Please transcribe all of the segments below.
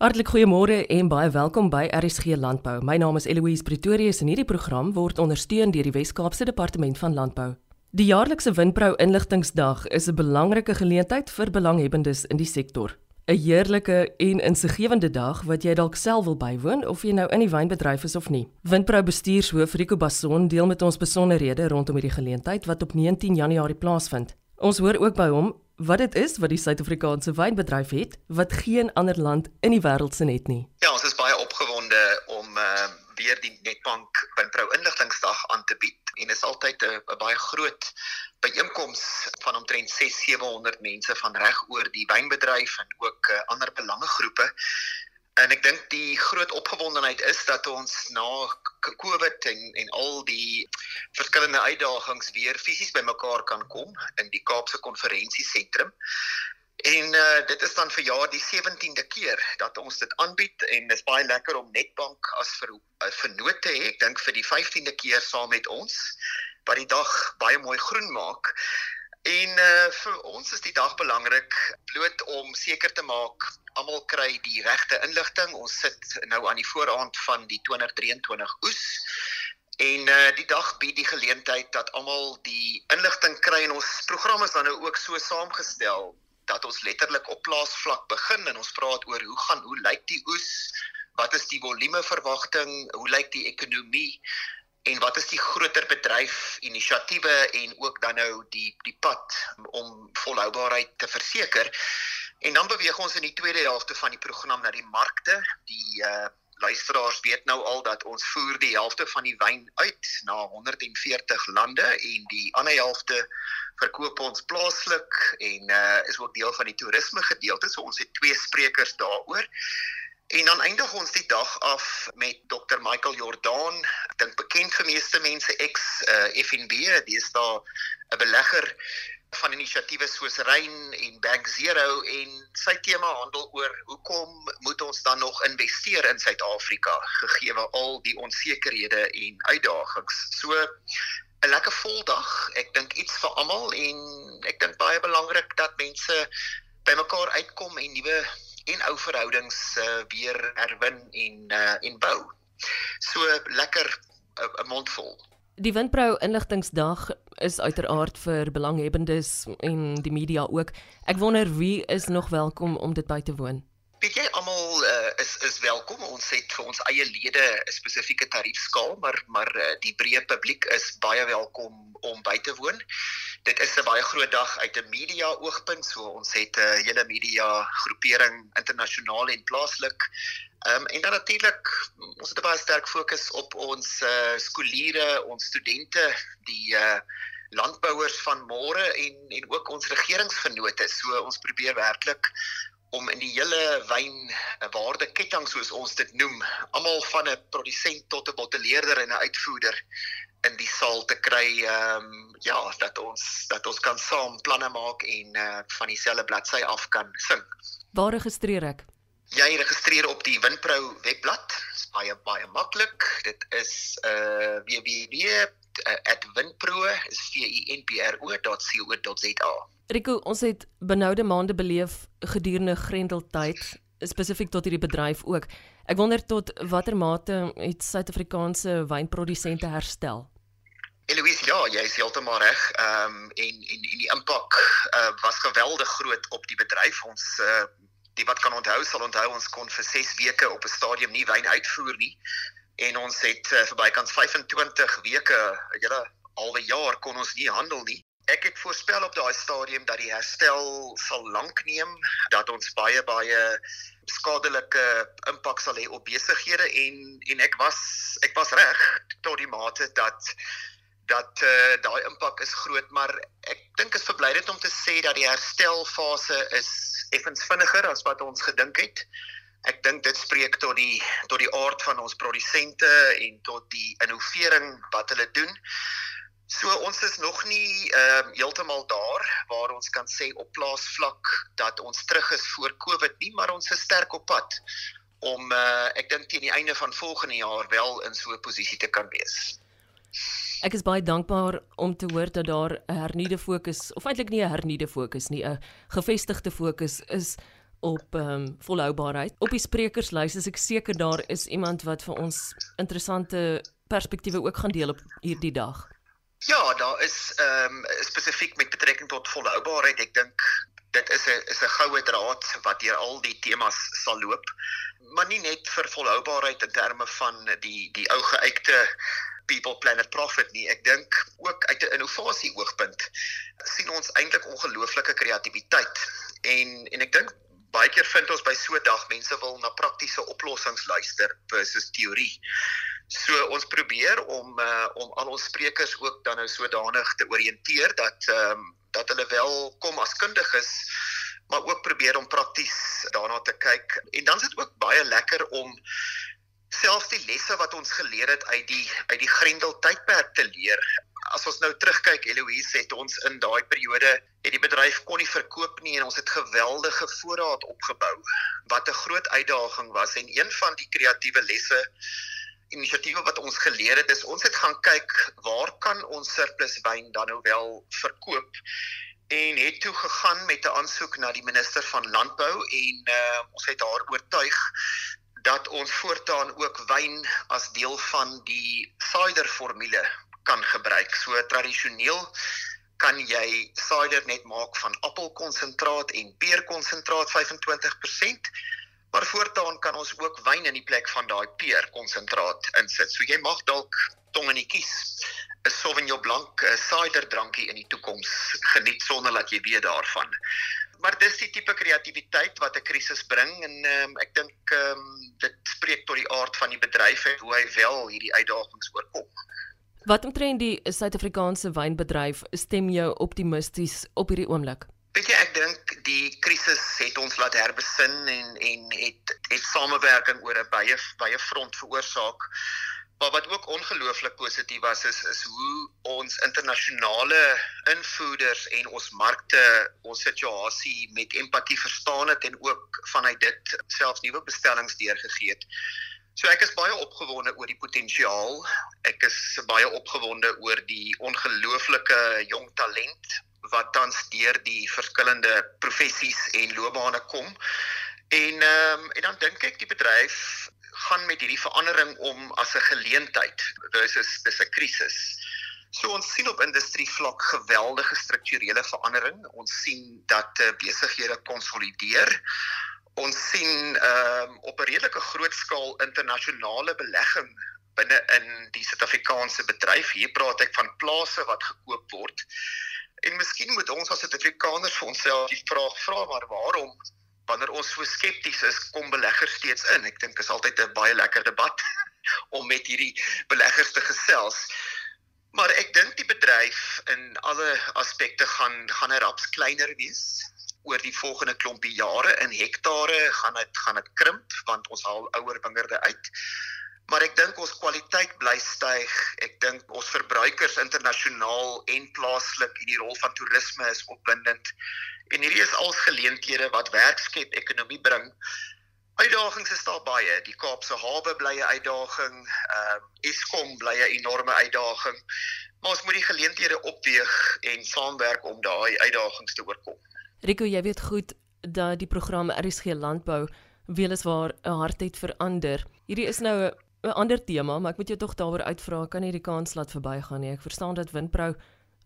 Hartlik goeiemôre en baie welkom by RSG Landbou. My naam is Eloise Pretorius en hierdie program word ondersteun deur die Wes-Kaapse Departement van Landbou. Die jaarlikse Windbrou Inligtingsdag is 'n belangrike geleentheid vir belanghebbendes in die sektor. 'n Heerlike en insiggewende dag wat jy dalk self wil bywoon of jy nou in die wynbedryf is of nie. Windbrou bestuurshoof Rico Basson deel met ons besonderhede rondom hierdie geleentheid wat op 19 Januarie plaasvind. Ons hoor ook by hom wat dit is wat die Suid-Afrikaanse wynbedryf het wat geen ander land in die wêreld se net nie. Ja, ons is baie opgewonde om uh, weer die Netbank Windbrou Inligtingsdag aan te bied en is altyd 'n baie groot byeenkoms van omtrent 6-700 mense van reg oor die wynbedryf en ook uh, ander belangegroepe En ek dink die groot opgewondenheid is dat ons na COVID en en al die verskillende uitdagings weer fisies bymekaar kan kom in die Kaapse konferensiesentrum. En uh, dit is dan vir jaar die 17de keer dat ons dit aanbied en dit is baie lekker om Netbank as vir uh, vernoot te hê. Ek dink vir die 15de keer saam met ons wat die dag baie mooi groen maak. En uh, vir ons is die dag belangrik bloot om seker te maak almal kry die regte inligting. Ons sit nou aan die vooraand van die 2023 oes. En uh, die dag bied die geleentheid dat almal die inligting kry en ons program is dan nou ook so saamgestel dat ons letterlik op plaasvlak begin en ons praat oor hoe gaan hoe lyk die oes? Wat is die volume verwagting? Hoe lyk die ekonomie? En wat is die groter bedryf inisiatiewe en ook dan nou die die pad om volhoubaarheid te verseker. En dan beweeg ons in die tweede helfte van die program na die markte. Die uh luisteraars weet nou al dat ons voer die helfte van die wyn uit na 140 lande en die ander helfte verkoop ons plaaslik en uh is ook deel van die toerisme gedeelte. So ons het twee sprekers daaroor. En dan eindig ons die dag af met Dr Michael Jordaan, ek dink bekend vir meeste mense ex uh, FNB, dis daar 'n belegger van inisiatiewe soos Rein en Bank Zero en sy tema handel oor hoekom moet ons dan nog investeer in Suid-Afrika gegee al die onsekerhede en uitdagings. So 'n lekker vol dag. Ek dink iets vir almal en ek dink baie belangrik dat mense bymekaar uitkom en nuwe en ou verhoudings uh, weer herwin en uh, en bou. So lekker 'n uh, mond vol. Die Windbrou Inligtingsdag is uiteraard vir belanghebbendes en die media ook. Ek wonder wie is nog welkom om dit by te woon. Weet jy almal uh, is is welkom. Ons het vir ons eie lede 'n spesifieke tariefskaal, maar maar uh, die breë publiek is baie welkom om by te woon. Dit is 'n baie groot dag uit 'n media oogpunt. So ons het 'n uh, hele media groepering internasionaal en plaaslik. Ehm um, en dan natuurlik ons het 'n baie sterk fokus op ons uh, skooliere, ons studente, die uh, landbouers van môre en en ook ons regeringsvennote. So ons probeer werklik om in die hele wyn waardeketting soos ons dit noem, almal van 'n produsent tot 'n botteleerder en 'n uitvoerder in die saal te kry ehm um, ja dat ons dat ons kan saam planne maak en uh, van dieselfde bladsy af kan sing. Waar registreer ek? Jy registreer op die Winpro webblad. Dit is baie baie maklik. Dit is uh eh, www.winpro.co.za. Rico, ons het benoude maande beleef gedurende Grendeltyd spesifiek tot hierdie bedryf ook. Ek wonder tot watter mate het Suid-Afrikaanse wynprodusente herstel? Eloise, ja, jy is heeltemal reg. Ehm um, en en en die impak uh, was geweldig groot op die bedryf. Ons uh, die wat kan onthou sal onthou ons kon vir 6 weke op 'n stadium nie wyn uitvoer nie en ons het uh, vir bykans 25 weke, julle alwe jaar kon ons nie handel nie. Ek het voorspel op daai stadium dat die herstel sal lank neem, dat ons baie baie skadelike impak sal hê op besighede en en ek was ek was reg tot die mate dat dat uh, daai impak is groot, maar ek dink is verblydend om te sê dat die herstelfase is effens vinniger as wat ons gedink het. Ek dink dit spreek tot die tot die aard van ons produsente en tot die innovering wat hulle doen. So ons is nog nie ehm uh, heeltemal daar waar ons kan sê op plaasvlak dat ons terug is voor Covid nie, maar ons is sterk op pad om uh, ek dink teen die einde van volgende jaar wel in so 'n posisie te kan wees. Ek is baie dankbaar om te hoor dat daar 'n hernuide fokus of eintlik nie 'n hernuide fokus nie, 'n gevestigde fokus is op ehm um, volhoubaarheid. Op die sprekerslys is ek seker daar is iemand wat vir ons interessante perspektiewe ook gaan deel op hierdie dag. Ja, daar is ehm um, spesifiek met betrekking tot volhoubaarheid. Ek dink dit is 'n is 'n goue draad wat deur al die temas sal loop. Maar nie net vir volhoubaarheid in terme van die die ou geuite people planet profit nie. Ek dink ook uit 'n innovasie oogpunt sien ons eintlik ongelooflike kreatiwiteit. En en ek dink baie keer vind ons by so 'n dag mense wil na praktiese oplossings luister versus teorie. So ons probeer om uh, om al ons sprekers ook dan nou sodanig te oriënteer dat ehm um, dat hulle wel kom as kundiges maar ook probeer om prakties daarna te kyk. En dan is dit ook baie lekker om selfs die lesse wat ons geleer het uit die uit die Grendel tydperk te leer. As ons nou terugkyk, Eloise het ons in daai periode het die bedryf kon nie verkoop nie en ons het geweldige voorraad opgebou wat 'n groot uitdaging was. En een van die kreatiewe lesse inisiatiewe wat ons geleer het is ons het gaan kyk waar kan ons surplus wyn dan nou wel verkoop en het toe gegaan met 'n aansoek na die minister van landbou en uh, ons het haar oortuig dat ons voortaan ook wyn as deel van die cider formule kan gebruik. So tradisioneel kan jy cider net maak van appelkonsentraat en peerkonsentraat 25%. Maar voortaan kan ons ook wyn in die plek van daai peer konsentraat insit. So jy mag dalk tong in die kies 'n Sauvignon Blanc cider drankie in die toekoms geniet sonder dat jy weet daarvan. Maar dis die tipe kreatiwiteit wat 'n krisis bring en um, ek dink um, dit spreek tot die aard van die bedryf en hoe hy wel hierdie uitdagings oorkom. Wat omtrent die Suid-Afrikaanse wynbedryf stem jou optimisties op hierdie oomblik? Weet jy, ek dink die krisis het ons laat herbesin en en het het samewerking oor 'n baie baie front veroorsaak. Maar wat ook ongelooflik positief was is is hoe ons internasionale invoerders en ons markte ons situasie met empatie verstaan het en ook vanuit dit selfs nuwe bestellings deurgegee het. So ek is baie opgewonde oor die potensiaal. Ek is baie opgewonde oor die ongelooflike jong talent wat tans deur die verskillende professies en loopbane kom. En ehm um, en dan dink ek die bedryf gaan met hierdie verandering om as 'n geleentheid. Dis is dis 'n krisis. So ons sien op industrie vlak geweldige strukturele verandering. Ons sien dat uh, besighede konsolideer. Ons sien ehm um, op 'n redelike groot skaal internasionale belegging binne in die Suid-Afrikaanse bedryf. Hier praat ek van plase wat gekoop word. En miskien moet ons as Suid-Afrikaners vir onsself die vraag vra maar waarom wanneer ons so skepties is, kom beleggers steeds in. Ek dink dit is altyd 'n baie lekker debat om met hierdie beleggers te gesels. Maar ek dink die bedryf in alle aspekte gaan gaan 'n raps kleiner wees oor die volgende klompie jare in hektare gaan dit gaan dit krimp want ons haal ouer wingerde uit. Maar ek dink ons kwaliteit bly styg. Ek dink ons verbruikers internasionaal en plaaslik in die rol van toerisme is opwindend. En hierdie is als geleenthede wat werk skep, ekonomie bring. Uitdagings is daar baie. Die Kaapse hawe bly 'n uitdaging. Ehm uh, Eskom bly 'n enorme uitdaging. Maar ons moet die geleenthede opweeg en saamwerk om daai uitdagings te oorkom. Rico, jy weet goed dat die program RSG Landbou weliswaar 'n hardheid verander. Hierdie is nou 'n ander tema, maar ek moet jou tog daaroor uitvra, kan nie die kans laat verbygaan nie. Ek verstaan dat Windprou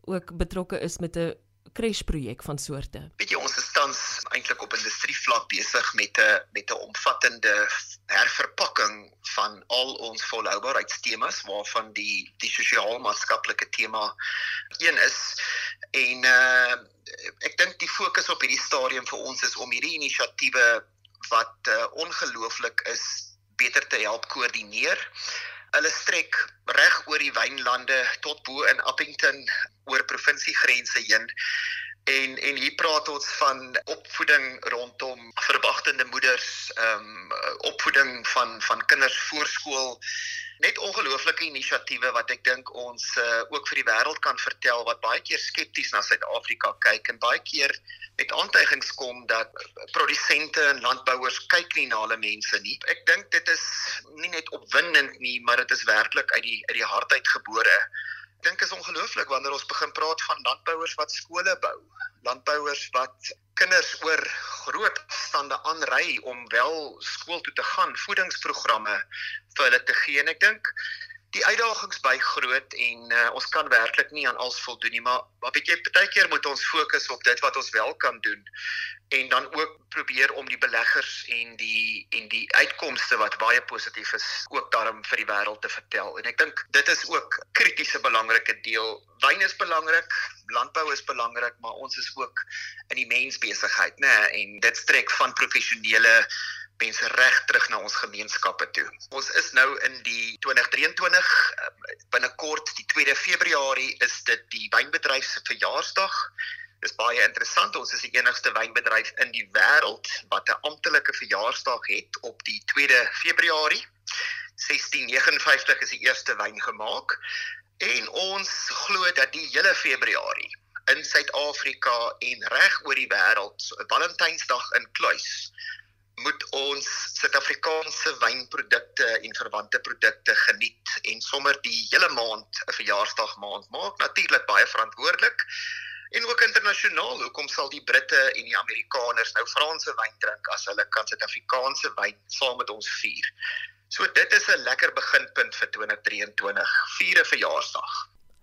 ook betrokke is met 'n crash projek van soorte. Weet jy ons is tans eintlik op industrievlak besig met 'n met 'n omvattende herverpakking van al ons volhoubaarheidstemas waarvan die die sosiaal-maatskaplike tema een is en uh ek dink die fokus op hierdie stadium vir ons is om hierdie inisiatiewe wat uh, ongelooflik is beter te help koördineer. Hulle strek reg oor die wynlande tot bo in Appington oor provinsiegrense heen. En en hier praat ons van opvoeding rondom verwagtende moeders, ehm um, opvoeding van van kinders voorskool net ongelooflike inisiatiewe wat ek dink ons uh, ook vir die wêreld kan vertel wat baie keer skepties na Suid-Afrika kyk en baie keer met aantuigings kom dat produsente en landbouers kyk nie na hulle mense nie. Ek dink dit is nie net opwindend nie, maar dit is werklik uit die uit die hart uit gebore. Dink is ongelooflik wanneer ons begin praat van landbouers wat skole bou, landbouers wat kinders oor groot afstande aanry om wel skool toe te gaan, voedingsprogramme vir hulle te gee. En ek dink die uitdagings by groot en uh, ons kan werklik nie aan alles voldoen nie maar maar weet jy baie keer moet ons fokus op dit wat ons wel kan doen en dan ook probeer om die beleggers en die en die uitkomste wat baie positief is ook daarom vir die wêreld te vertel. En ek dink dit is ook kritiese belangrike deel. Wyn is belangrik landbou is belangrik maar ons is ook in die mensbesigheid nê en dit strek van professionele mense reg terug na ons gemeenskappe toe. Ons is nou in die 2023 ehm, binnekort die 2de Februarie is dit die wynbedryf se verjaarsdag. Dis baie interessant. Ons is die enigste wynbedryf in die wêreld wat 'n amptelike verjaarsdag het op die 2de Februarie. 1659 is die eerste wyn gemaak en ons glo dat die hele Februarie in Suid-Afrika en reg oor die wêreld, Valentynsdag in Kluis, moet ons Suid-Afrikaanse wynprodukte en verwante produkte geniet en sommer die hele maand 'n verjaarsdag maand maak. Natuurlik baie verantwoordelik en ook internasionaal hoekom sal die Britte en die Amerikaners nou Franse wyn drink as hulle kan Suid-Afrikaanse wyn saam met ons vier? So dit is 'n lekker beginpunt vir 2023 vier 'n verjaarsdag.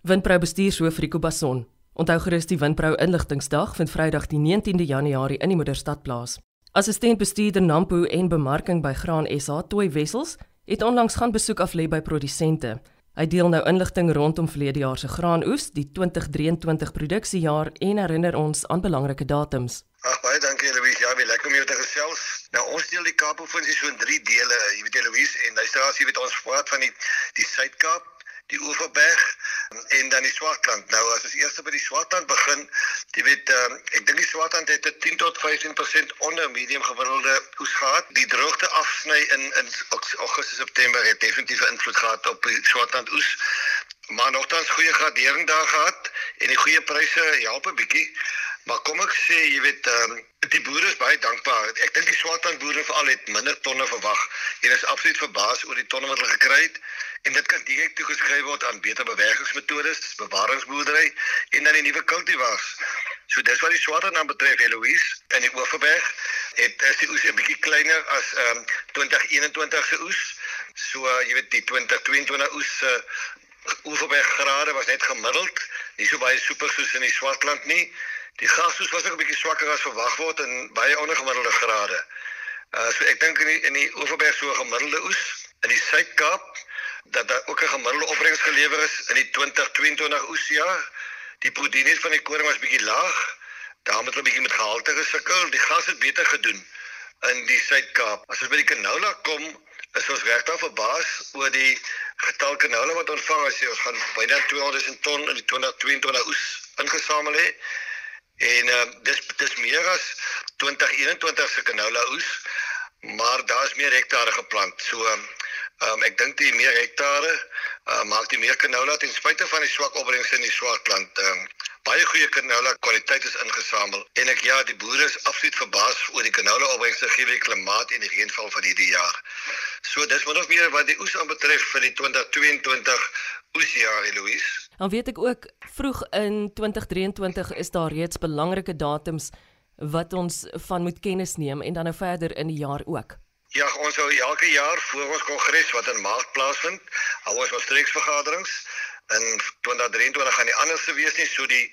Windprou bestuurshoof Rico Basson. Onthou gerus die Windprou inligtingsdag vind Vrydag die 19de Januarie in die Moederstad plaas Assistent bestuurder Nampo en bemarking by Graan SA, Toy Wessels, het onlangs gaan besoek af lê by produsente. Hy deel nou inligting rondom verlede jaar se graanoes, die 2023 produksiejaar en herinner ons aan belangrike datums. Ag baie dankie Louise. Ja, wie lekker om jou te gesels. Nou ons deel die Kaapprovinsie so in 3 dele. Jy weet Louise en luisteraars, jy weet ons praat van die die Suid-Kaap, die Oeverberg en dan die Swartland. Nou as ons eers by die Swartland begin, jy weet um, ek dink die Swartland het 'n 10 tot 15% onder medium gemiddelde oes gehad. Die droogte afsny in in Augustus September het definitief invloed gehad op die Swartland oes. Maar nogtans goeie gradering daar gehad en die goeie pryse help 'n bietjie. Maar kom ek sê, jy weet, um, die boere is baie dankbaar. Ek dink die Swartland boere veral het minder tonne verwag. Hulle is absoluut verbaas oor die tonne wat hulle gekry het en dit kan direk toegeskryf word aan beter bewerkingsmetodes, bewaringsboerdery en dan die nuwe kultivars. So dis wat die Swartland dan betref, Eloise, in die Oeverberg het is die oes 'n bietjie kleiner as um, 2021 se oes. So uh, jy weet die 2022 oes se uh, Oeverberg grade was net gemiddeld, nie so baie super soos in die Swartland nie. Die gasoes was ook 'n bietjie swakker as verwag word in baie ondergemiddelde grade. Uh so ek dink in die in die Oeverberg so gemiddelde oes in die Suid-Kaap dat daar ook 'n gemiddelde opbrengs gelewer is in die 2022 oesjaar. Die proteïne van die koring was bietjie laag. Daar moet 'n bietjie met gehalte gesukkel. Die gas het beter gedoen in die Suid-Kaap. As ons by die canola kom, is ons regtig verbaas oor die getal canola wat ontvang is. Ons gaan byna 200 000 ton in die 2022 oes ingesamel het. En uh, dis dis meer as 2021 se canola oes, maar daar's meer hektare geplant. So ehm um, ek dink die meer hektare uh, maak die meer canola ten spyte van die swak opbrengs in die swartland. Ehm um, baie goeie canola kwaliteit is ingesamel en ek ja, die boere is absoluut verbaas oor die canola opbrengs gegee die klimaat en die reënval van hierdie jaar. So dis min of meer wat die oes aanbetref vir die 2022 oesjaar, Louise. Dan weet ek ook vroeg in 2023 is daar reeds belangrike datums wat ons van moet kennis neem en dan nou verder in die jaar ook. Ja, ons hou elke jaar voor ons kongres wat in Maart plaasvind, hou ons ons streeksvergaderings. In 2023 gaan die anderste wees nie so die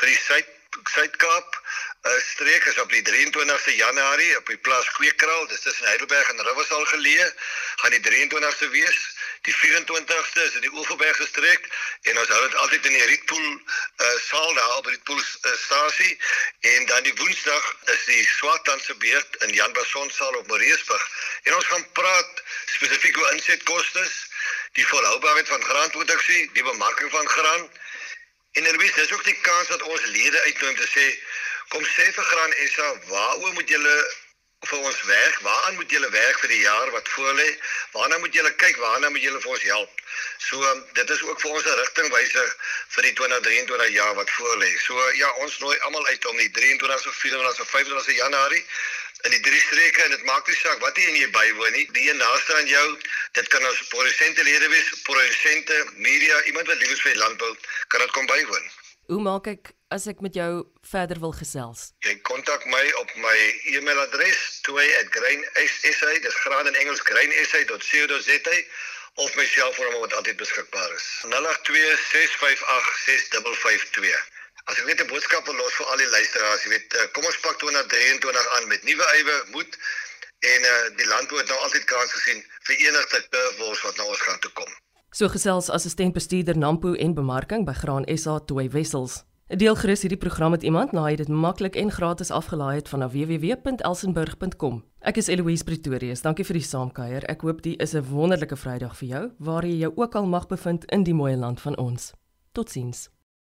vir die Suid Suid-Kaap uh, streek is op die 23ste Januarie op die plaas Kweekraal, dis tussen Heidelberg en Riversal geleë, gaan die 23ste wees. Die 24ste is in die Oeverberg gestreek en ons hou dit altyd in die Rietpool uh, saal daar op die Rietpoolstasie uh, en dan die Woensdag is die Swartlandse beurt in Jan Bason saal op Moreesburg. En ons gaan praat spesifiek oor insetkoste, die volhoubaarheid van graanproduksie, die bemarking van graan en en wie dis ook die kans dat ons lede uitnooi om te sê kom sê vir Graan SA waaroor moet julle vir ons werk. Waaraan moet julle werk vir die jaar wat voorlê? Waarna moet julle kyk? Waarna moet julle vir ons help? So um, dit is ook vir ons 'n rigtingwyser vir die 2023 jaar wat voorlê. So ja, ons nooi almal uit om die 23ste, 24ste, 25ste Januarie in die drie streke en dit maak nie saak wat jy in jy bywoon nie. Die een naaste aan jou, dit kan ons produsente lede wees, produsente, media, iemand wat lief is vir landbou, kan dit kom bywoon. Hoe maak ek as ek met jou verder wil gesels? Jy kontak my op my e-mailadres toy@grainsa, dis graan in Engels grainsa.co.za of my selfoonnommer wat altyd beskikbaar is. 0826586552. As ek net 'n boodskap wil los vir al die luisteraars, jy weet, eh, kom ons pak 2023 aan met nuwe ywe, moed en uh, die landbou het nou altyd kans gesien vir enigste curveballs wat nou ons gaan toe kom. So gesels assistent bestuurder Nampo en bemarking by Graan SA Toy Wessels. Deel gerus hierdie program met iemand, laai dit maklik en gratis afgelaai het van www.elsenburg.com. Ek is Eloise Pretorius. Dankie vir die saamkuier. Ek hoop dit is 'n wonderlike Vrydag vir jou waar jy jou ook al mag bevind in die mooi land van ons. Totsiens.